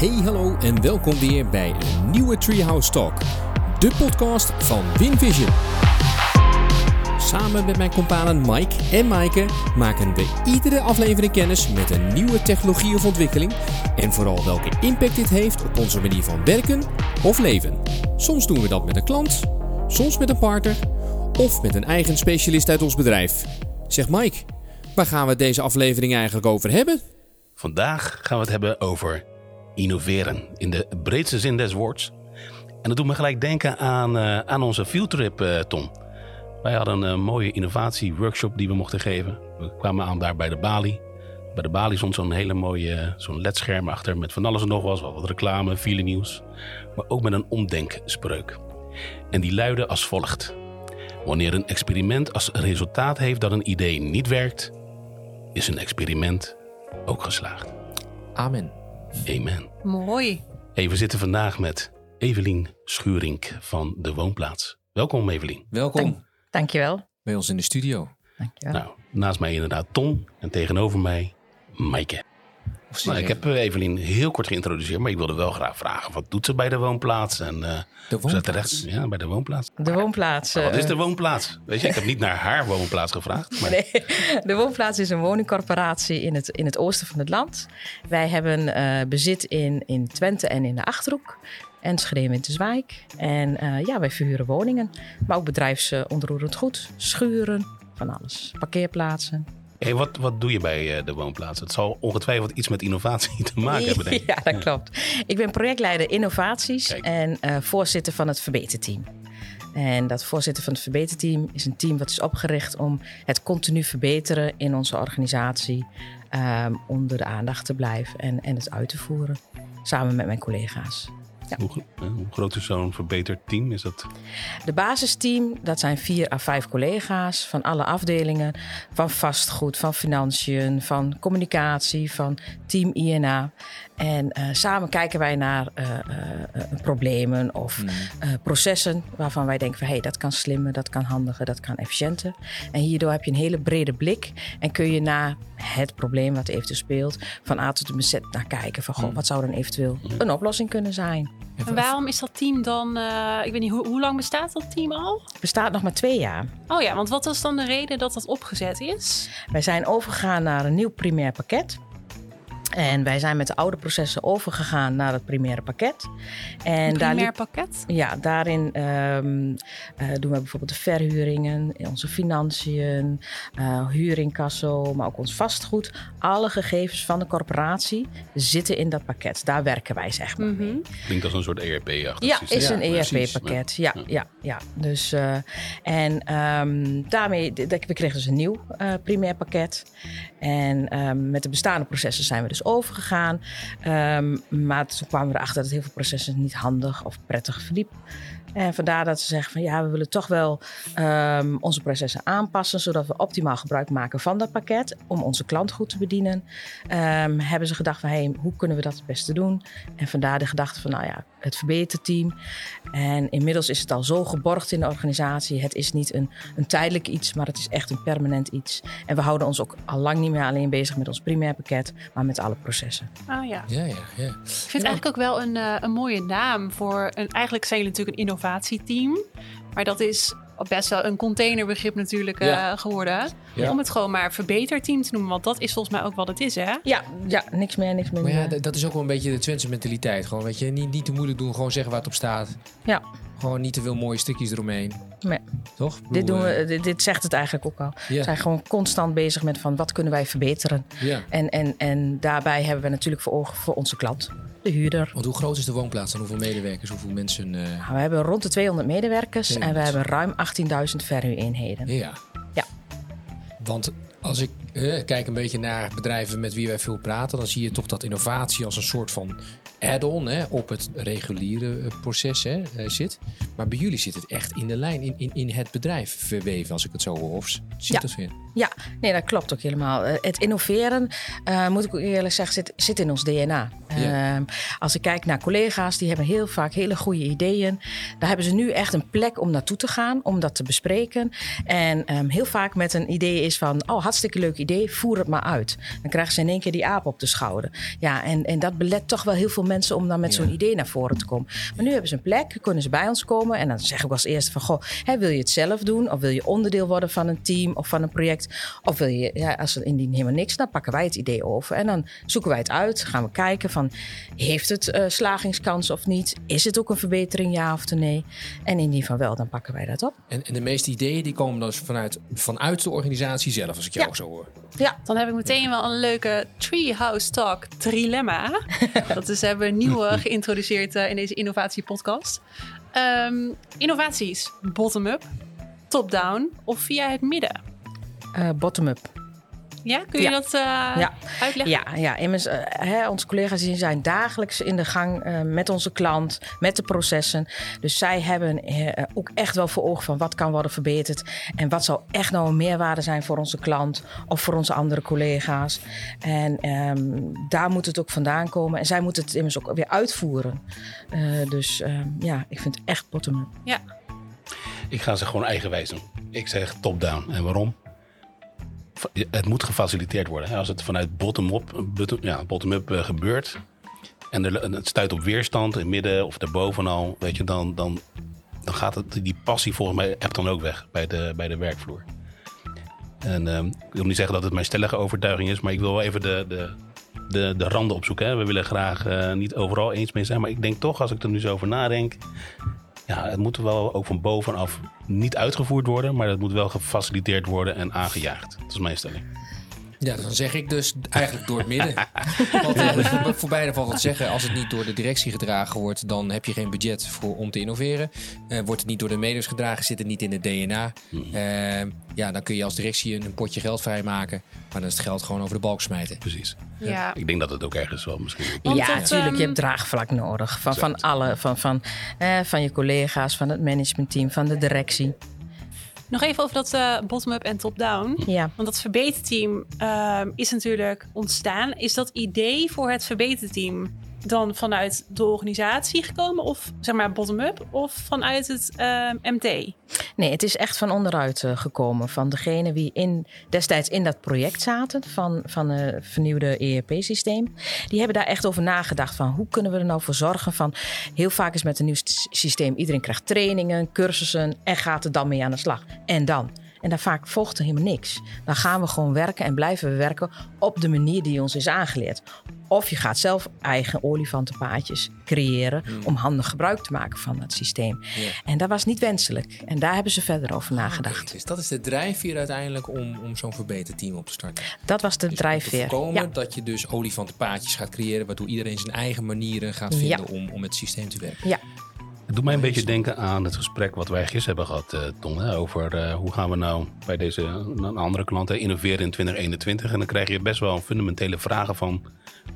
Hey, hallo en welkom weer bij een nieuwe Treehouse Talk. De podcast van WinVision. Samen met mijn companen Mike en Maaike maken we iedere aflevering kennis met een nieuwe technologie of ontwikkeling. En vooral welke impact dit heeft op onze manier van werken of leven. Soms doen we dat met een klant, soms met een partner of met een eigen specialist uit ons bedrijf. Zeg Mike, waar gaan we deze aflevering eigenlijk over hebben? Vandaag gaan we het hebben over innoveren in de breedste zin des woords. En dat doet me gelijk denken aan, uh, aan onze fieldtrip, uh, Tom. Wij hadden een mooie innovatieworkshop die we mochten geven. We kwamen aan daar bij de Bali. Bij de Bali stond zo'n hele mooie zo'n ledscherm achter met van alles en nog wat. Wat reclame, file nieuws. Maar ook met een omdenkspreuk. En die luidde als volgt. Wanneer een experiment als resultaat heeft dat een idee niet werkt, is een experiment ook geslaagd. Amen. Amen. Mooi. Hey, we zitten vandaag met Evelien Schuurink van De Woonplaats. Welkom Evelien. Welkom Dank, dankjewel. bij ons in de studio. Dankjewel. Nou, naast mij inderdaad Tom en tegenover mij Maaike. Of Nou, ik heb eh, Evelien heel kort geïntroduceerd, maar ik wilde wel graag vragen. Wat doet ze bij de woonplaats? En, eh, de woonplaats. terecht? Ja, bij de woonplaats. De woonplaats. Maar wat is eh, de woonplaats? Weet je, ik heb niet naar haar woonplaats gevraagd. Maar Nee, de woonplaats is een woningcorporatie in het, in het oosten van het land. Wij hebben bezit in, in Twente en in de Achterhoek. En Schreeuw in Zwijk. En ja, wij verhuren woningen. Maar ook bedrijfsontroerend goed. Schuren, van alles. Parkeerplaatsen. Hey, wat, wat doe je bij eh, de woonplaats? Het zal ongetwijfeld iets met innovatie te maken hebben, denk ik. Ja, dat klopt. Ik ben projectleider innovaties Kijk. en eh, voorzitter van het verbeterteam. En dat voorzitter van het verbeterteam is een team wat is opgericht om het continu verbeteren in onze organisatie ehm, onder de aandacht te blijven en, en het uit te voeren. Samen met mijn collega's. Ja. Hoe, gro- eh, hoe groot is zo'n verbeterd team? Is dat De basisteam, dat zijn vier à vijf collega's van alle afdelingen. Van vastgoed, van financiën, van communicatie, van team INA. En eh, samen kijken wij naar eh, eh, problemen of eh, processen waarvan wij denken van hé, hey, dat kan slimmer, dat kan handiger, dat kan efficiënter. En hierdoor heb je een hele brede blik en kun je naar het probleem wat eventueel speelt van A tot de Z naar kijken van goh, wat zou dan eventueel een oplossing kunnen zijn. En waarom is dat team dan, eh, ik weet niet, hoe, hoe lang bestaat dat team al? Het bestaat nog maar twee jaar. Oh ja, want wat was dan de reden dat dat opgezet is? Wij zijn overgegaan naar een nieuw primair pakket. En wij zijn met de oude processen overgegaan naar het primaire pakket. En Een daar primair liep- pakket? ja, daarin ehm, eh, doen we bijvoorbeeld de verhuringen, onze financiën, eh huurincasso, maar ook ons vastgoed. Alle gegevens van de corporatie zitten in dat pakket. Daar werken wij zeg maar mee. Mhm. klinkt als een soort ERP-achtig Ja, systeem. is een Ja. ERP-pakket. Ja, Ja. ja, ja. Dus, eh, en ehm, daarmee, d- we kregen dus een nieuw eh, primair pakket. En ehm, met de bestaande processen zijn we dus overgegaan. Ehm, maar toen kwamen we erachter dat heel veel processen niet handig of prettig verliep. En vandaar dat ze zeggen van ja, we willen toch wel ehm, onze processen aanpassen, zodat we optimaal gebruik maken van dat pakket om onze klant goed te bedienen. Ehm, hebben ze gedacht van hey, hoe kunnen we dat het beste doen? En vandaar de gedachte van nou ja, het verbeterteam. En inmiddels is het al zo geborgd in de organisatie. Het is niet een, een tijdelijk iets, maar het is echt een permanent iets. En we houden ons ook al lang niet meer alleen bezig met ons primair pakket, maar met alle processen. Ah ja. Ja, ja, ja. Ik vind het eigenlijk ook wel een, eh, een mooie naam voor... Een, eigenlijk zijn jullie natuurlijk een innovatieteam. Maar dat is best wel een containerbegrip natuurlijk eh, geworden. Ja. Om het gewoon maar verbeterteam te noemen. Want dat is volgens mij ook wat het is, hè? Ja, ja niks meer, niks Maar minder. ja, dat is ook wel een beetje de Twentse mentaliteit. Gewoon, weet je, niet, niet te moeilijk doen, gewoon zeggen waar het op staat. ja. Gewoon niet te veel mooie stukjes eromheen. Nee. Toch? Dit, doen we, eh, dit, dit zegt het eigenlijk ook al. We zijn gewoon constant bezig met van wat kunnen wij verbeteren. Ja. En, en, en daarbij hebben we natuurlijk voor ogen voor onze klant, de huurder. Want hoe groot is de woonplaats dan? Hoeveel medewerkers, hoeveel mensen? eh, Nou, we hebben rond de 200 medewerkers en we 200. hebben ruim 18.000 verhuureenheden. Ja. Ja. Want als ik eh, kijk een beetje naar bedrijven met wie wij veel praten, dan zie je toch dat innovatie als een soort van add-on hè, op het reguliere eh, proces hè, eh, zit. Maar bij jullie zit het echt in de lijn, in, in, in het bedrijf verweven, als ik het zo hoor. Of je Ja. dat weer? Ja, nee, dat klopt ook helemaal. Eh, Het innoveren, moet ik ook eerlijk zeggen, zit, zit in ons DNA. Ja. Als ik kijk naar collega's, die hebben heel vaak hele goede ideeën. Daar hebben ze nu echt een plek om naartoe te gaan, om dat te bespreken. En ehm, heel vaak met een idee is van, oh, hartstikke leuk idee, voer het maar uit. Dan krijgen ze in één keer die aap op de schouder. Ja, en, en dat belet toch wel heel veel mensen om dan met Ja. zo'n idee naar voren te komen. Maar nu hebben ze een plek, kunnen ze bij ons komen. En dan zeg ik als eerste van, goh, hè, wil je het zelf doen? Of wil je onderdeel worden van een team of van een project? Of wil je, ja, als er indien helemaal niks, dan pakken wij het idee over. En dan zoeken wij het uit, gaan we kijken van, heeft het eh, slagingskans of niet? Is het ook een verbetering, ja of nee? En indien van wel, dan pakken wij dat op. En, en de meeste ideeën die komen dus vanuit, vanuit de organisatie zelf, als ik jou Ja. zo hoor. Ja, Dan heb ik meteen wel een leuke Treehouse Talk trilemma. dat is hebben we nieuw geïntroduceerd eh, in deze innovatiepodcast. Ehm innovaties, bottom-up, top-down of via het midden. eh, bottom-up. Ja, kun je Ja. dat eh, Ja. uitleggen? Ja, ja immers, eh, hè, onze collega's die zijn dagelijks in de gang eh, met onze klant, met de processen. Dus zij hebben ook echt wel voor ogen van wat kan worden verbeterd. En wat zou echt nou een meerwaarde zijn voor onze klant of voor onze andere collega's. En ehm, daar moet het ook vandaan komen. En zij moeten het immers ook weer uitvoeren. Eh, dus ehm, ja, ik vind het echt bottom-up. Ik ga ze gewoon eigenwijs doen. Ik zeg top-down. En waarom? Het moet gefaciliteerd worden. Als het vanuit bottom-up bottom, ja, bottom eh, gebeurt... en het stuit op weerstand in midden of daarboven al... Weet je, dan, dan, dan gaat het, die passie volgens mij hebt dan ook weg bij de, bij de werkvloer. En ehm, ik wil niet zeggen dat het mijn stellige overtuiging is... maar ik wil wel even de, de, de, de randen opzoeken. Hè. We willen graag eh, niet overal eens mee zijn... maar ik denk toch, als ik er nu zo over nadenk... Ja, het moet wel ook van bovenaf niet uitgevoerd worden, maar het moet wel gefaciliteerd worden en aangejaagd. Dat is mijn stelling. Ja, dan zeg ik dus eigenlijk door het midden. Want eh, voor, voor beide valt wat zeggen. Als het niet door de directie gedragen wordt, dan heb je geen budget voor, om te innoveren. Eh, wordt het niet door de medewerkers gedragen, zit het niet in het DNA. Eh, ja, dan kun je als directie een, een potje geld vrijmaken. Maar dan is het geld gewoon over de balk smijten. Precies. Ja. Ik denk dat het ook ergens wel misschien. Want ja, natuurlijk. je ehm, hebt draagvlak nodig. Van, van alle, van, van, eh, van je collega's, van het managementteam, van de directie. Nog even over dat eh, bottom-up en top-down. Ja. Want dat verbeterteam ehm, is natuurlijk ontstaan. Is dat idee voor het verbeterteam dan vanuit de organisatie gekomen? Of zeg maar bottom-up? Of vanuit het ehm, MT? Nee, het is echt van onderuit eh, gekomen. Van degene die in, destijds in dat project zaten van, van het vernieuwde ERP-systeem. Die hebben daar echt over nagedacht van hoe kunnen we er nou voor zorgen van... Heel vaak is met een nieuw systeem, iedereen krijgt trainingen, cursussen en gaat er dan mee aan de slag. En dan? En daar vaak volgt er helemaal niks. Dan gaan we gewoon werken en blijven we werken op de manier die ons is aangeleerd. Of je gaat zelf eigen olifantenpaadjes creëren om handig gebruik te maken van het systeem. Ja. En dat was niet wenselijk. En daar hebben ze verder over nagedacht. Oké, dus dat is de drijfveer uiteindelijk om, om zo'n verbeterteam op te starten. Dat was de Dus om te drijfveer. voorkomen Ja. dat je dus olifantenpaadjes gaat creëren... waardoor iedereen zijn eigen manieren gaat Ja. vinden om, om met het systeem te werken. ja, Het doet mij een beetje denken aan het gesprek wat wij gisteren hebben gehad, eh, Ton. Hè, over eh, hoe gaan we nou bij deze een andere klanten innoveren in 2021. En dan krijg je best wel fundamentele vragen van...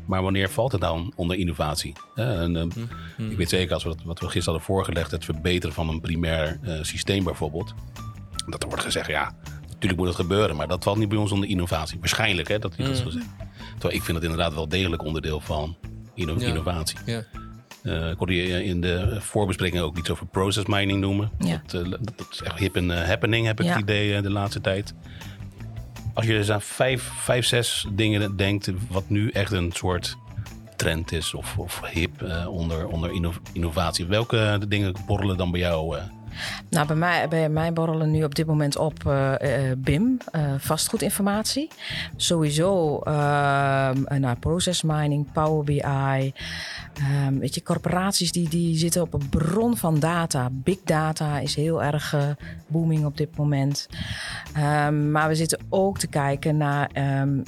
maar wanneer valt het dan onder innovatie? En, eh, Ik weet zeker, als we wat we gisteren hadden voorgelegd... het verbeteren van een primair eh, systeem bijvoorbeeld... dat er wordt gezegd, ja, natuurlijk moet het gebeuren... maar dat valt niet bij ons onder innovatie. Waarschijnlijk, hè, dat hij dat zo zegt. Terwijl ik vind het inderdaad wel degelijk onderdeel van inno- Ja. innovatie. Ja. Eh, ik hoorde je in de voorbespreking ook iets over process mining noemen. Ja. Dat, eh, dat, dat is echt hip en eh, happening, heb ik Ja. het idee de laatste tijd. Als je dus aan vijf, vijf, zes dingen denkt, wat nu echt een soort trend is of, of hip onder, onder inno- innovatie. Welke dingen borrelen dan bij jou? Nou, bij mij, bij mij borrelen nu op dit moment op eh, eh, BIM, eh, vastgoedinformatie. Sowieso ehm naar process mining, Power BI. Ehm, weet je, corporaties die, die zitten op een bron van data. Big data is heel erg booming op dit moment. Ehm, maar we zitten ook te kijken naar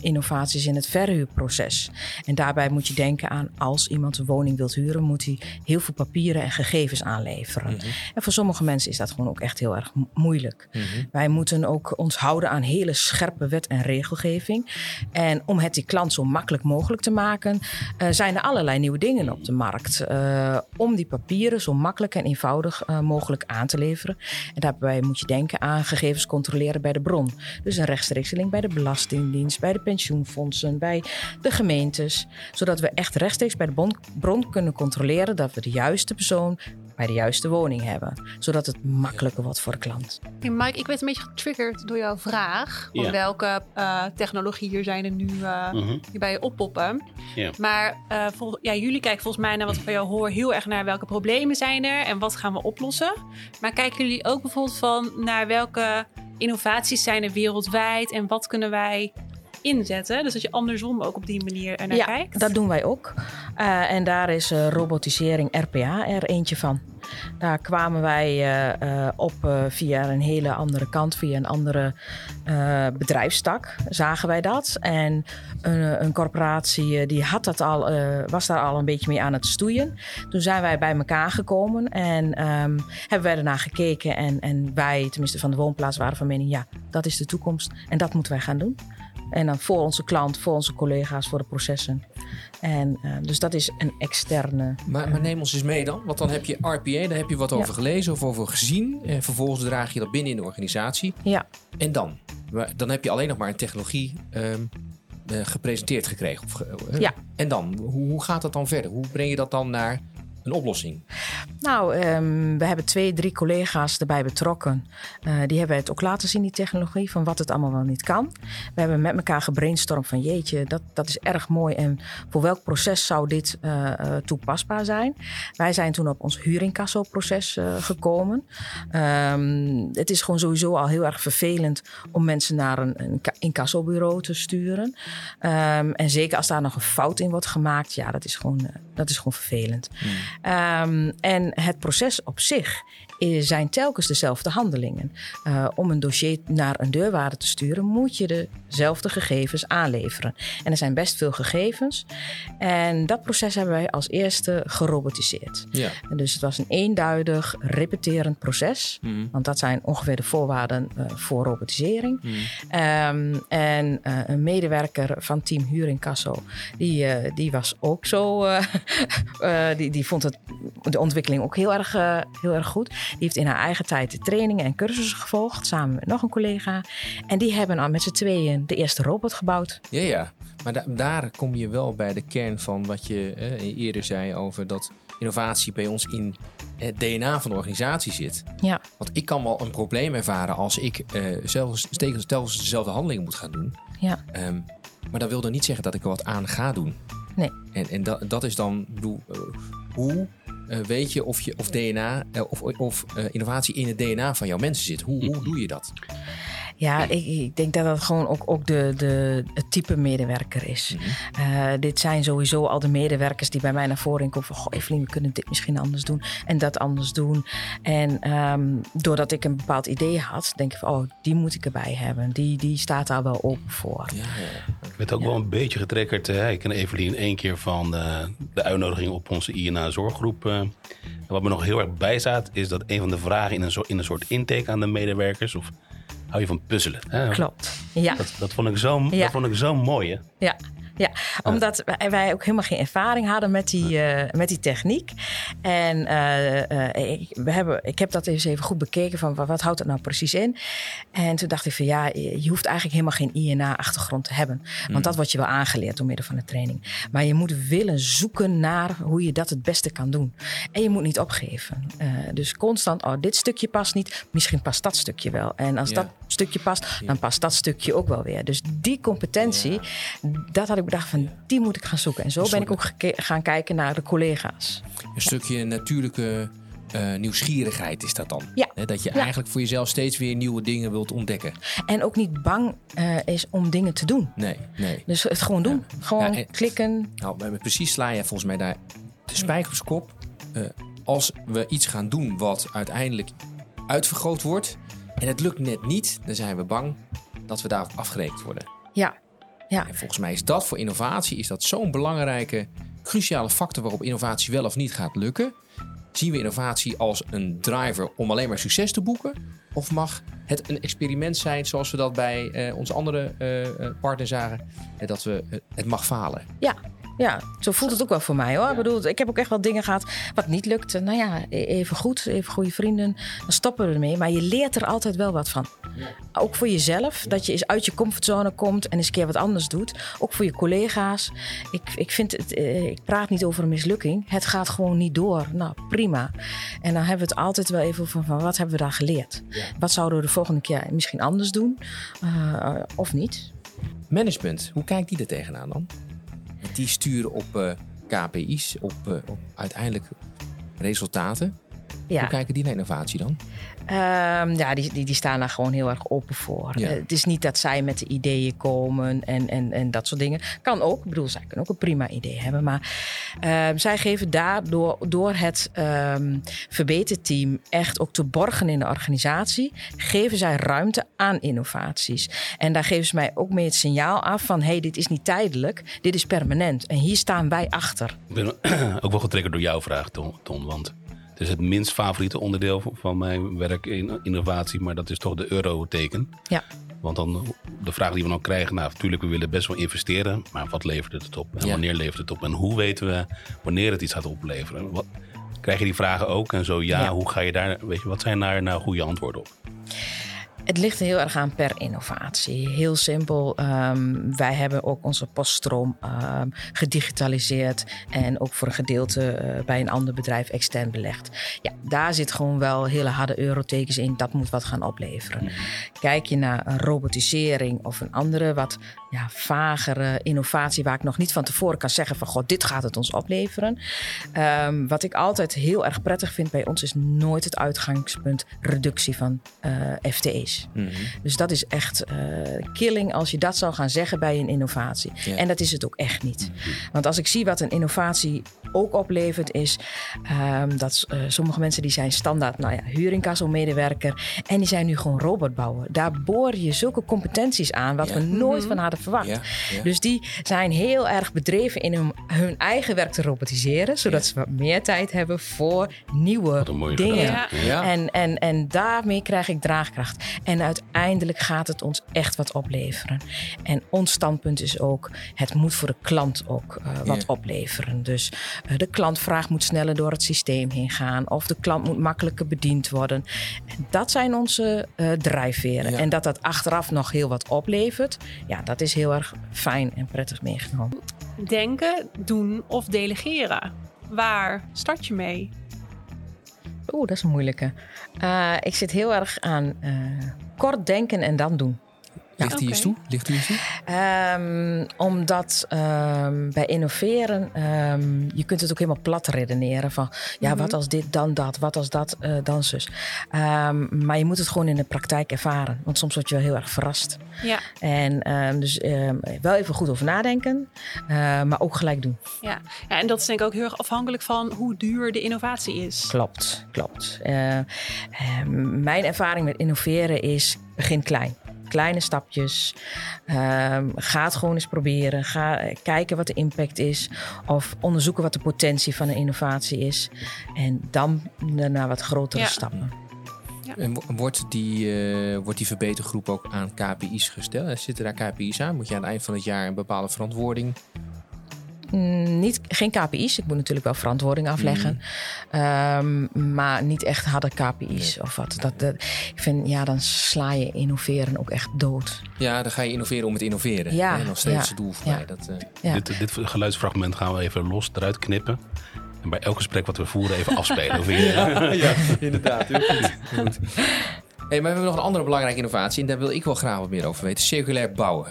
innovaties in het verhuurproces. En daarbij moet je denken aan als iemand een woning wilt huren, moet hij heel veel papieren en gegevens aanleveren. En voor sommige mensen is dat gewoon ook echt heel erg mo- moeilijk. Wij moeten ook ons houden aan hele scherpe wet en regelgeving. En om het die klant zo makkelijk mogelijk te maken, eh, zijn er allerlei nieuwe dingen op de markt. eh, om die papieren zo makkelijk en eenvoudig eh, mogelijk aan te leveren. En daarbij moet je denken aan gegevens controleren bij de bron. Dus een rechtstreekse link bij de Belastingdienst, bij de pensioenfondsen, bij de gemeentes. Zodat we echt rechtstreeks bij de bron kunnen controleren dat we de juiste persoon bij de juiste woning hebben. Zodat het makkelijker wordt voor de klant. Hey Mike, ik werd een beetje getriggerd door jouw vraag. Van Ja. welke eh, technologieën zijn er nu die bij je oppoppen? Ja. Maar eh, vol- ja, jullie kijken volgens mij naar wat ik van jou hoor heel erg naar welke problemen zijn er en wat gaan we oplossen. Maar kijken jullie ook bijvoorbeeld van naar welke innovaties zijn er wereldwijd en wat kunnen wij inzetten? Dus dat je andersom ook op die manier er naar ja, kijkt. dat doen wij ook. Eh, en daar is eh, robotisering RPA er eentje van. Daar kwamen wij eh, op via een hele andere kant, via een andere bedrijfstak, zagen wij dat. En een, een corporatie die had dat al, was daar al een beetje mee aan het stoeien. Toen zijn wij bij elkaar gekomen en ehm, hebben wij ernaar gekeken. En, en wij, tenminste van de woonplaats, waren van mening, ja, dat is de toekomst. En dat moeten wij gaan doen. En dan voor onze klant, voor onze collega's, voor de processen. En eh, dus dat is een externe. Maar, maar neem ons eens mee dan. Want dan heb je RPA, daar heb je wat over Ja. gelezen of over gezien. En vervolgens draag je dat binnen in de organisatie. Ja, En dan? Dan heb je alleen nog maar een technologie ehm, eh, gepresenteerd gekregen. Of eh, Ja. En dan? Hoe, hoe gaat dat dan verder? Hoe breng je dat dan naar een oplossing? nou, ehm, we hebben twee, drie collega's erbij betrokken. Eh, die hebben het ook laten zien, die technologie, van wat het allemaal wel niet kan. We hebben met elkaar gebrainstormd van jeetje, dat, dat is erg mooi. En voor welk proces zou dit eh, eh, toepasbaar zijn? Wij zijn toen op ons huurincasso-proces eh, gekomen. Ehm, het is gewoon sowieso al heel erg vervelend om mensen naar een, een ca- incassobureau te sturen. Ehm, en zeker als daar nog een fout in wordt gemaakt, ja, dat is gewoon, dat is gewoon vervelend. Ehm, en het proces op zich zijn telkens dezelfde handelingen. Eh, om een dossier naar een deurwaarder te sturen, moet je dezelfde gegevens aanleveren. En er zijn best veel gegevens. En dat proces hebben wij als eerste gerobotiseerd. Ja. En dus het was een eenduidig, repeterend proces. Mhm. Want dat zijn ongeveer de voorwaarden eh, voor robotisering. Mhm. Ehm, en eh, een medewerker van Team Huur in Casso, die, eh, die was ook zo. eh, eh, die, die vond het, de ontwikkeling ook heel erg, eh, heel erg goed. Die heeft in haar eigen tijd de trainingen en cursussen gevolgd, samen met nog een collega. En die hebben al met z'n tweeën de eerste robot gebouwd. Ja, ja. Maar da- daar kom je wel bij de kern van wat je eh, eerder zei over dat innovatie bij ons in het DNA van de organisatie zit. Ja, Want ik kan wel een probleem ervaren als ik eh zelfs, telkens dezelfde handelingen moet gaan doen. ja, Ehm, maar dat wil dan niet zeggen dat ik er wat aan ga doen. nee. En, en dat, dat is dan, bedoel, eh, hoe eh, weet je of, je of DNA eh, of, eh, innovatie in het DNA van jouw mensen zit? Hoe, hoe doe je dat? Ja, ik, ik denk dat dat gewoon ook, ook de, de, het type medewerker is. Eh, dit zijn sowieso al de medewerkers die bij mij naar voren komen van... Goh, Evelien, we kunnen dit misschien anders doen en dat anders doen. En ehm, doordat ik een bepaald idee had, denk ik van... oh, die moet ik erbij hebben. Die, die staat daar wel open voor. Ja, ja. Ik werd ook wel een beetje getriggerd. eh, ik ken Evelien één keer van eh, de uitnodiging op onze INA-zorggroep. eh. En wat me nog heel erg bijstaat, is dat een van de vragen in een, soort, in een soort intake aan de medewerkers... of hou je van puzzelen? Hè? Klopt, ja. Dat, dat, vond ik zo, Ja. dat vond ik zo mooi. Hè? Ja, ja, omdat wij, ook helemaal geen ervaring hadden met die, eh, met die techniek. En eh, eh, ik, we hebben, ik heb dat eens even goed bekeken van wat, wat houdt het nou precies in. En toen dacht ik van ja, je hoeft eigenlijk helemaal geen INA-achtergrond te hebben. Want dat wordt je wel aangeleerd door middel van de training. Maar je moet willen zoeken naar hoe je dat het beste kan doen. En je moet niet opgeven. Dus constant, oh dit stukje past niet, misschien past dat stukje wel. En als Ja. dat stukje past, dan past dat stukje ook wel weer. Dus die competentie, dat had ik bedacht van, die moet ik gaan zoeken. En zo ben ik ook gaan kijken naar de collega's. Een stukje natuurlijke eh, nieuwsgierigheid is dat dan. Ja. Dat je Ja. eigenlijk voor jezelf steeds weer nieuwe dingen wilt ontdekken. En ook niet bang eh, is om dingen te doen. Nee, nee. Dus het gewoon doen. Gewoon en- klikken. Nou, precies sla je volgens mij daar de spijker op kop. Eh, als we iets gaan doen wat uiteindelijk uitvergroot wordt en het lukt net niet, dan zijn we bang dat we daarop afgerekend worden. Ja, ja, En volgens mij is dat voor innovatie is dat zo'n belangrijke, cruciale factor waarop innovatie wel of niet gaat lukken. Zien we innovatie als een driver om alleen maar succes te boeken? Of mag het een experiment zijn zoals we dat bij eh, onze andere eh, eh, partner zagen? eh, dat we, het mag falen. ja. Ja, zo voelt het ook wel voor mij hoor. Ik bedoel, ik heb ook echt wel dingen gehad wat niet lukte. Nou ja, e- even goed, even goede vrienden. Dan stoppen we ermee. Maar je leert er altijd wel wat van. Ook voor jezelf, dat je eens uit je comfortzone komt en eens een keer wat anders doet. Ook voor je collega's. Ik, ik, vind het, eh, ik praat niet over een mislukking. Het gaat gewoon niet door. Nou, prima. En dan hebben we het altijd wel even over van wat hebben we daar geleerd? Wat zouden we de volgende keer misschien anders doen? Uh, of niet? Management, hoe kijkt die er tegenaan dan? Die sturen op uh, KPI's, op, uh, op uiteindelijk resultaten. Ja. Hoe kijken die naar innovatie dan? Um, ja, die, die, die, staan daar gewoon heel erg open voor. Ja. Uh, het is niet dat zij met de ideeën komen en, en, en dat soort dingen. Kan ook. Ik bedoel, zij kunnen ook een prima idee hebben. Maar uh, zij geven daardoor door het um, verbeterteam echt ook te borgen in de organisatie, geven zij ruimte aan innovaties. En daar geven ze mij ook mee het signaal af van: hé, hey, dit is niet tijdelijk, dit is permanent. En hier staan wij achter. Ik ben ook wel getriggerd door jouw vraag, Ton. ton want is het minst favoriete onderdeel van mijn werk in innovatie, maar dat is toch de euroteken. Ja. Want dan de vraag die we dan krijgen, nou natuurlijk we willen best wel investeren, maar wat levert het op? En Ja. wanneer levert het op? En hoe weten we wanneer het iets gaat opleveren? Wat, krijg je die vragen ook? En zo ja, Ja. hoe ga je daar, weet je, wat zijn daar nou goede antwoorden op? Het ligt heel erg aan per innovatie. Heel simpel. Um, wij hebben ook onze poststroom um, gedigitaliseerd. En ook voor een gedeelte uh, bij een ander bedrijf extern belegd. Ja, daar zit gewoon wel hele harde eurotekens in. Dat moet wat gaan opleveren. Kijk je naar een robotisering of een andere wat ja, vagere innovatie... waar ik nog niet van tevoren kan zeggen van... God, dit gaat het ons opleveren. Um, wat ik altijd heel erg prettig vind bij ons... is nooit het uitgangspunt reductie van uh, FTE's. Mm -hmm. Dus dat is echt uh, killing als je dat zou gaan zeggen bij een innovatie. Ja. En dat is het ook echt niet. Want als ik zie wat een innovatie ook oplevert, is um, dat uh, sommige mensen die zijn standaard, nou ja, huurincasso-medewerker. En die zijn nu gewoon robotbouwer. Daar boor je zulke competenties aan, wat Ja. we nooit van hadden verwacht. Ja, ja. Dus die zijn heel erg bedreven in hun, hun eigen werk te robotiseren, zodat Ja. ze wat meer tijd hebben voor nieuwe dingen. Ja. En, en, en daarmee krijg ik draagkracht. En uiteindelijk gaat het ons echt wat opleveren. En ons standpunt is ook, het moet voor de klant ook uh, wat opleveren. Dus uh, de klantvraag moet sneller door het systeem heen gaan. Of de klant moet makkelijker bediend worden. En dat zijn onze uh, drijfveren. Ja. En dat dat achteraf nog heel wat oplevert. Ja, dat is heel erg fijn en prettig meegenomen. Denken, doen of delegeren. Waar start je mee? Oeh, dat is een moeilijke. Uh, ik zit heel erg aan uh, kort denken en dan doen. Ligt die eens toe? Ligt die eens toe? Um, omdat um, bij innoveren, um, je kunt het ook helemaal plat redeneren. Van ja, Mhm. wat als dit, dan dat. Wat als dat, uh, dan zus. maar je moet het gewoon in de praktijk ervaren. Want soms word je wel heel erg verrast. Ja, En dus wel even goed over nadenken. uh, maar ook gelijk doen. ja. ja, en dat is denk ik ook heel erg afhankelijk van hoe duur de innovatie is. Klopt, klopt. Uh, mijn ervaring met innoveren is, begin klein kleine stapjes. Um, ga het gewoon eens proberen. Ga kijken wat de impact is. Of onderzoeken wat de potentie van een innovatie is. En dan naar wat grotere Ja. stappen. Ja. En wordt die, uh, wordt die verbetergroep ook aan KPI's gesteld? Zitten daar KPI's aan? Moet je aan het eind van het jaar een bepaalde verantwoording niet, geen KPI's. Ik moet natuurlijk wel verantwoording afleggen. Mm. Um, maar niet echt harde KPI's nee. of wat. Dat, dat, ik vind, ja, dan sla je innoveren ook echt dood. Ja, dan ga je innoveren om het innoveren. Ja, nog steeds ja, het doel voor ja. mij. Dat, uh... ja. dit, dit geluidsfragment gaan we even los eruit knippen. En bij elk gesprek wat we voeren even afspelen. Of je, ja, ja, inderdaad. Heel goed. Heel goed. Hey, maar we hebben nog een andere belangrijke innovatie. En daar wil ik wel graag wat meer over weten. Circulair bouwen.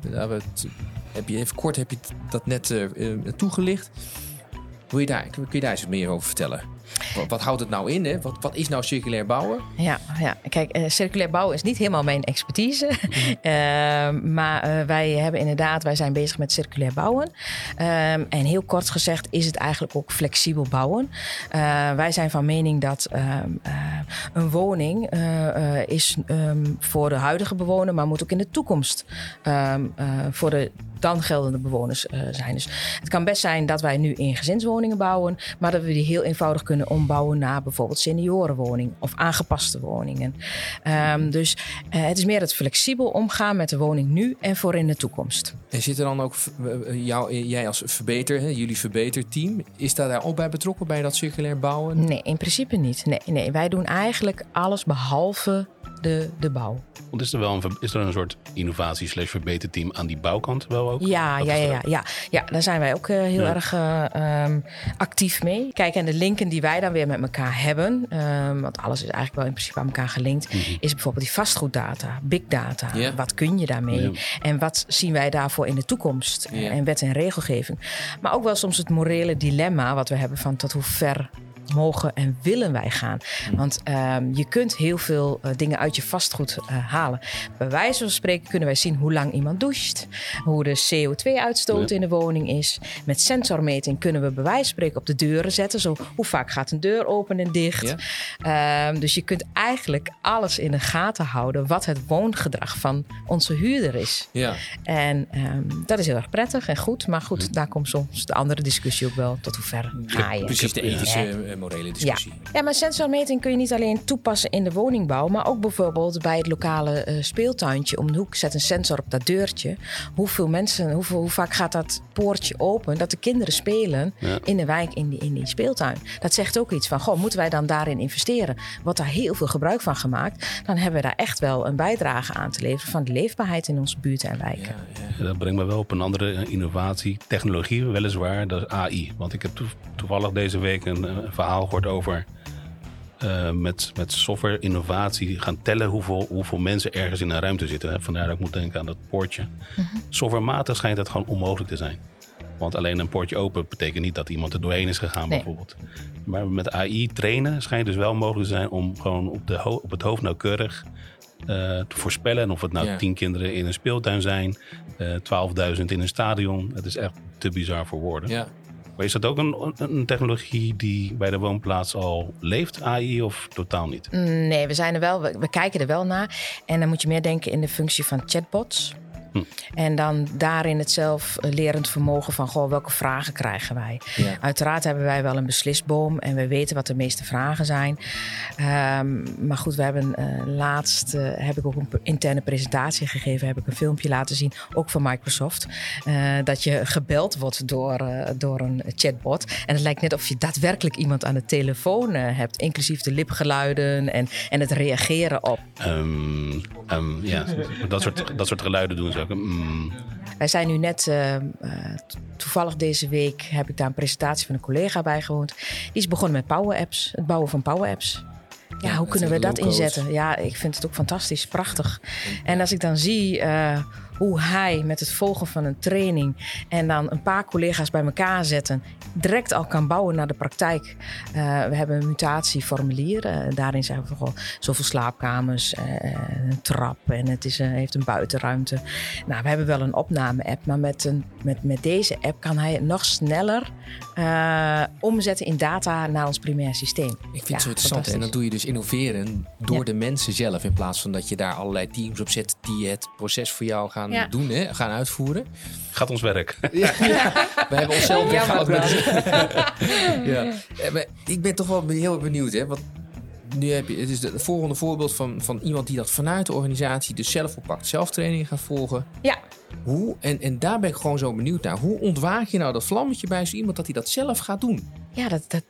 Daar hebben we het heb je even kort heb je dat net uh, uh, toegelicht. Wil je daar, kun je daar eens meer over vertellen? Wat, wat houdt het nou in? Hè? Wat, wat, is nou circulair bouwen? Ja, ja. kijk, uh, circulair bouwen is niet helemaal mijn expertise. Mm. maar wij hebben inderdaad, wij zijn bezig met circulair bouwen. Um, en heel kort gezegd is het eigenlijk ook flexibel bouwen. wij zijn van mening dat um, een woning is um, voor de huidige bewoner, maar moet ook in de toekomst voor de dan geldende bewoners uh, zijn. Dus het kan best zijn dat wij nu in gezinswoningen bouwen, maar dat we die heel eenvoudig kunnen ombouwen naar bijvoorbeeld seniorenwoning of aangepaste woningen. Um, dus uh, het is meer het flexibel omgaan met de woning nu en voor in de toekomst. En zit er dan ook jou, jij als verbeter, hè, jullie verbeterteam, is daar, daar ook bij betrokken bij dat circulair bouwen? Nee, in principe niet. Nee, nee, wij doen eigenlijk alles behalve de, de bouw. Want is er wel een, is er een soort innovatie slash verbeterteam aan die bouwkant wel ook? Ja, ja, ja, ja, ja. ja, daar zijn wij ook eh, heel Ja. erg eh, ehm, actief mee. Kijk, en de linken die wij dan weer met elkaar hebben, ehm, want alles is eigenlijk wel in principe aan elkaar gelinkt, Mhm. is bijvoorbeeld die vastgoeddata, big data. Ja. Wat kun je daarmee? Ja. En wat zien wij daarvoor in de toekomst? Ja. En wet en regelgeving. Maar ook wel soms het morele dilemma wat we hebben van tot hoe ver mogen en willen wij gaan. Want ehm, je kunt heel veel eh, dingen uit je vastgoed eh, halen. Bij wijze van spreken kunnen wij zien hoe lang iemand doucht, hoe de CO2-uitstoot Ja. in de woning is. Met sensormeting kunnen we bij wijze van spreken op de deuren zetten. Zo, hoe vaak gaat een deur open en dicht? Ehm, dus je kunt eigenlijk alles in de gaten houden wat het woongedrag van onze huurder is. Ja. En ehm, dat is heel erg prettig en goed. Maar goed, daar komt soms de andere discussie ook wel. Tot hoe ver ga je? Precies de ethische, Ja. eh, morele discussie. Ja, maar sensormeting kun je niet alleen toepassen in de woningbouw, maar ook bijvoorbeeld bij het lokale eh, speeltuintje om de hoek. Zet een sensor op dat deurtje. Hoeveel mensen, hoeveel, hoe vaak gaat dat poortje open dat de kinderen spelen Ja. in de wijk in die, in die speeltuin? Dat zegt ook iets van, goh, moeten wij dan daarin investeren? Wordt daar heel veel gebruik van gemaakt? Dan hebben we daar echt wel een bijdrage aan te leveren van de leefbaarheid in onze buurten en wijken. Ja, ja. Ja, Dat brengt me wel op een andere eh, innovatie, technologie weliswaar, dat is AI. Want ik heb toe- toevallig deze week een, eh, verhaal gehoord over eh, met, met software innovatie gaan tellen hoeveel, hoeveel mensen ergens in een ruimte zitten. hè. Vandaar dat ik moet denken aan dat poortje. Softwarematig schijnt dat gewoon onmogelijk te zijn. Want alleen een poortje open betekent niet dat iemand er doorheen is gegaan Nee. bijvoorbeeld. Maar met AI trainen schijnt dus wel mogelijk te zijn om gewoon op, de ho- op het hoofd nauwkeurig eh, te voorspellen. En of het nou Ja. tien kinderen in een speeltuin zijn, eh 12.000 in een stadion. Het is echt te bizar voor woorden. Ja. Is dat ook een, technologie die bij de woonplaats al leeft, AI, of totaal niet? Mm, Nee, we, zijn er wel, we, we kijken er wel naar. En dan moet je meer denken in de functie van chatbots. Hm. En dan daarin het zelflerend vermogen van goh, welke vragen krijgen wij. Ja. Uiteraard hebben wij wel een beslisboom en we weten wat de meeste vragen zijn. Ehm, maar goed, we hebben eh, laatst eh, heb ik ook een interne presentatie gegeven, heb ik een filmpje laten zien, ook van Microsoft. eh, dat je gebeld wordt door, eh, door een chatbot. En het lijkt net of je daadwerkelijk iemand aan de telefoon eh, hebt, inclusief de lipgeluiden en, en het reageren op. Ehm, ehm, ja, dat soort, dat soort geluiden doen ze Mm, Wij zijn nu net, eh, eh, to- toevallig deze week heb ik daar een presentatie van een collega bijgewoond. Die is begonnen met Power Apps, het bouwen van Power Apps. Ja, Ja, hoe kunnen we dat inzetten? Ja, ik vind het ook fantastisch, prachtig. En als ik dan zie eh, hoe hij met het volgen van een training en dan een paar collega's bij elkaar zetten, direct al kan bouwen naar de praktijk. Eh, we hebben een mutatieformulier. eh, daarin zeggen we gewoon zoveel slaapkamers, eh, een trap en het is, heeft een buitenruimte. Nou, we hebben wel een opname-app, maar met, een, met, met deze app kan hij het nog sneller omzetten in data naar ons primair systeem. Ik vind Ja, het zo interessant. En dan doe je dus innoveren door Ja. de mensen zelf. In plaats van dat je daar allerlei teams op zet die het proces voor jou gaan Ja. doen, hè, gaan uitvoeren. gaat ons werk. We hebben onszelf weggehaald. ja. Maar ik ben toch wel heel benieuwd. Hè? Want nu heb je, het is het volgende voorbeeld van, van iemand die dat vanuit de organisatie dus zelf oppakt. Zelf training gaat volgen. Ja, Hoe, en, en daar ben ik gewoon zo benieuwd naar. Hoe ontwaak je nou dat vlammetje bij zo iemand dat hij dat zelf gaat doen? Ja, dat, dat,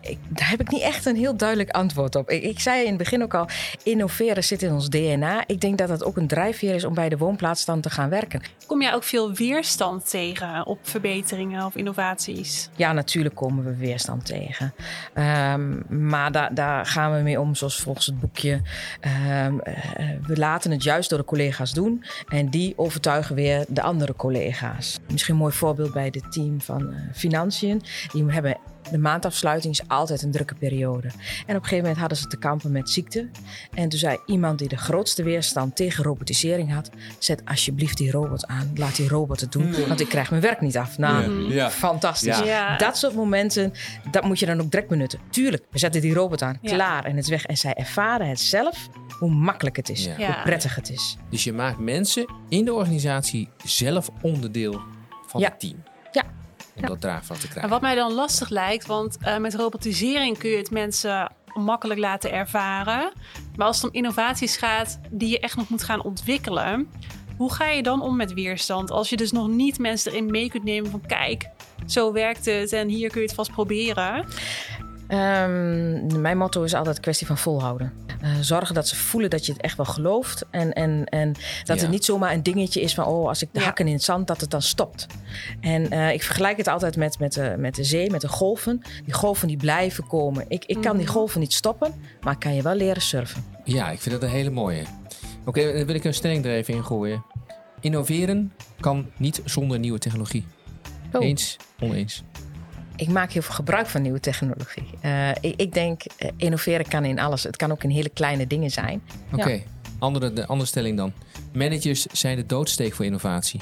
ik, daar heb ik niet echt een heel duidelijk antwoord op. Ik, ik zei in het begin ook al, innoveren zit in ons DNA. Ik denk dat dat ook een drijfveer is om bij de woonplaats dan te gaan werken. Kom jij ook veel weerstand tegen op verbeteringen of innovaties? Ja, natuurlijk komen we weerstand tegen. Ehm, maar daar, daar gaan we mee om, zoals volgens het boekje. Ehm, eh, we laten het juist door de collega's doen. En die overtuigen weer de andere collega's. Misschien een mooi voorbeeld bij het team van eh, Financiën. Die hebben de maandafsluiting is altijd een drukke periode. En op een gegeven moment hadden ze te kampen met ziekte. En toen zei iemand die de grootste weerstand tegen robotisering had... zet alsjeblieft die robot aan. Laat die robot het doen, want ik krijg mijn werk niet af. Nou, Ja. fantastisch. Ja. Dat soort momenten, dat moet je dan ook direct benutten. Tuurlijk, we zetten die robot aan, Ja. klaar en het is weg. En zij ervaren het zelf, hoe makkelijk het is. Hoe prettig het is. Dus je maakt mensen in de organisatie zelf onderdeel van Ja. het team. Ja. Om Ja. dat draagvlak te En krijgen. wat mij dan lastig lijkt, want eh, met robotisering kun je het mensen makkelijk laten ervaren. Maar als het om innovaties gaat die je echt nog moet gaan ontwikkelen, hoe ga je dan om met weerstand? Als je dus nog niet mensen erin mee kunt nemen van kijk, zo werkt het en hier kun je het vast proberen. Ehm, mijn motto is altijd een kwestie van volhouden. Eh, zorgen dat ze voelen dat je het echt wel gelooft. En, en, en dat Ja. het niet zomaar een dingetje is van, oh, als ik de Ja. hakken in het zand, dat het dan stopt. En eh, ik vergelijk het altijd met, met, de, met de zee, met de golven. Die golven die blijven komen. Ik, ik kan die Mhm. golven niet stoppen, maar ik kan je wel leren surfen. Ja, ik vind dat een hele mooie. Oké, dan wil ik een stelling er even in gooien. Innoveren kan niet zonder nieuwe technologie. Oh. Eens, oneens. Ik maak heel veel gebruik van nieuwe technologie. Eh, ik, ik denk, eh, innoveren kan in alles. Het kan ook in hele kleine dingen zijn. Oké, andere, de andere stelling dan. Managers zijn de doodsteek voor innovatie.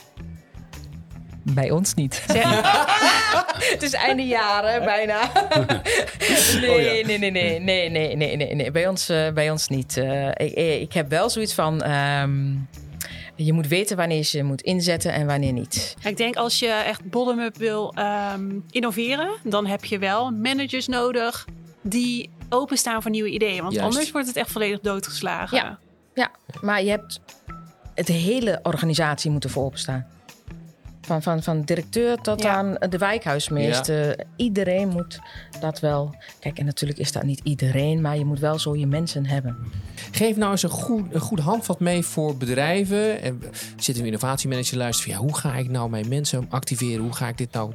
Bij ons niet. Het is einde jaren bijna. nee, nee, nee, nee, nee, nee, nee, nee, nee. Bij ons, eh, bij ons niet. Eh, ik, ik heb wel zoiets van. ehm, je moet weten wanneer je ze moet inzetten en wanneer niet. Ik denk als je echt bottom-up wil ehm, innoveren, dan heb je wel managers nodig die openstaan voor nieuwe ideeën. Want Juist. anders wordt het echt volledig doodgeslagen. Ja. Ja, maar je hebt het hele organisatie moet ervoor openstaan. Van, van, van directeur tot Ja. aan de wijkhuismeester. Iedereen moet dat wel. Kijk, en natuurlijk is dat niet iedereen, maar je moet wel zo je mensen hebben. Geef nou eens een goed, een goed handvat mee voor bedrijven. En zit een innovatiemanager luisteren van ja, hoe ga ik nou mijn mensen activeren? Hoe ga ik dit nou?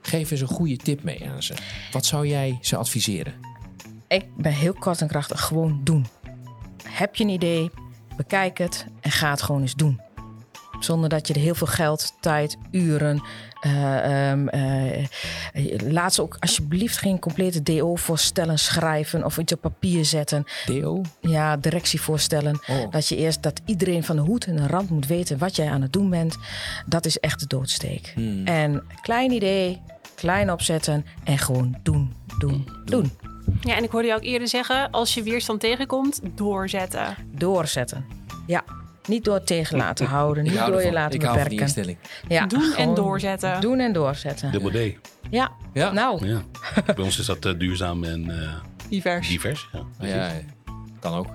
Geef eens een goede tip mee aan ze. Wat zou jij ze adviseren? Ik ben heel kort en krachtig. Gewoon doen. Heb je een idee, bekijk het en ga het gewoon eens doen. Zonder dat je er heel veel geld, tijd, uren. eh, ehm, eh, laat ze ook alsjeblieft geen complete DO-voorstellen schrijven of iets op papier zetten. Deo? Ja, directievoorstellen. Oh. Dat je eerst dat iedereen van de hoed en de rand moet weten wat jij aan het doen bent. Dat is echt de doodsteek. Hmm. En klein idee, klein opzetten en gewoon doen, doen, doen. Ja, en ik hoorde je ook eerder zeggen, als je weerstand tegenkomt, doorzetten. Doorzetten. Ja, niet door tegen laten houden, niet door je laten Ik hou van die beperken. Ja, Doen en doorzetten. Doen en doorzetten. Dubbel D. Ja, Ja. nou, Ja. Bij ons is dat eh, duurzaam en eh, Divers. divers. Ja. Ja, kan ook.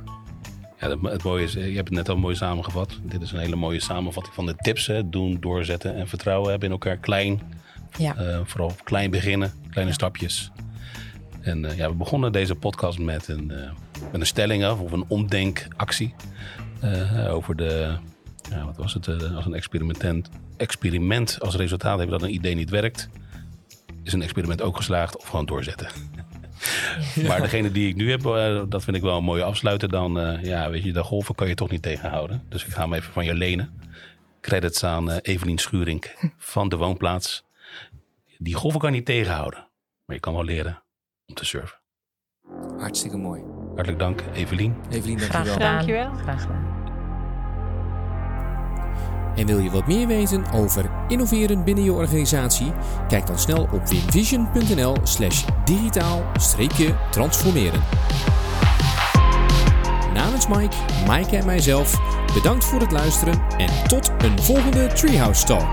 Ja, het, het mooie is, eh, je hebt het net al mooi samengevat. Dit is een hele mooie samenvatting van de tips. Hè. Doen, doorzetten en vertrouwen hebben in elkaar. Klein, ja. eh, vooral klein beginnen, kleine stapjes. En eh, ja, we begonnen deze podcast met een, eh, met een stelling af, of een omdenkactie. Eh, over de, ja, wat was het, eh, als een experiment, experiment als resultaat hebben dat een idee niet werkt. Is een experiment ook geslaagd of gewoon doorzetten? Maar degene die ik nu heb, eh, dat vind ik wel een mooie afsluiter. Dan, eh, ja, weet je, de golven kan je toch niet tegenhouden. Dus ik ga hem even van je lenen. Credits aan eh, Evelien Schuring van de woonplaats. Die golven kan je niet tegenhouden. Maar je kan wel leren om te surfen. Hartstikke mooi. Hartelijk dank, Evelien. Evelien, Graag dankjewel. gedaan. Dankjewel. Graag gedaan. En wil je wat meer weten over innoveren binnen je organisatie? Kijk dan snel op winvision.nl slash digitaal-transformeren. Namens Mike, Mike en mijzelf, bedankt voor het luisteren en tot een volgende Treehouse Talk.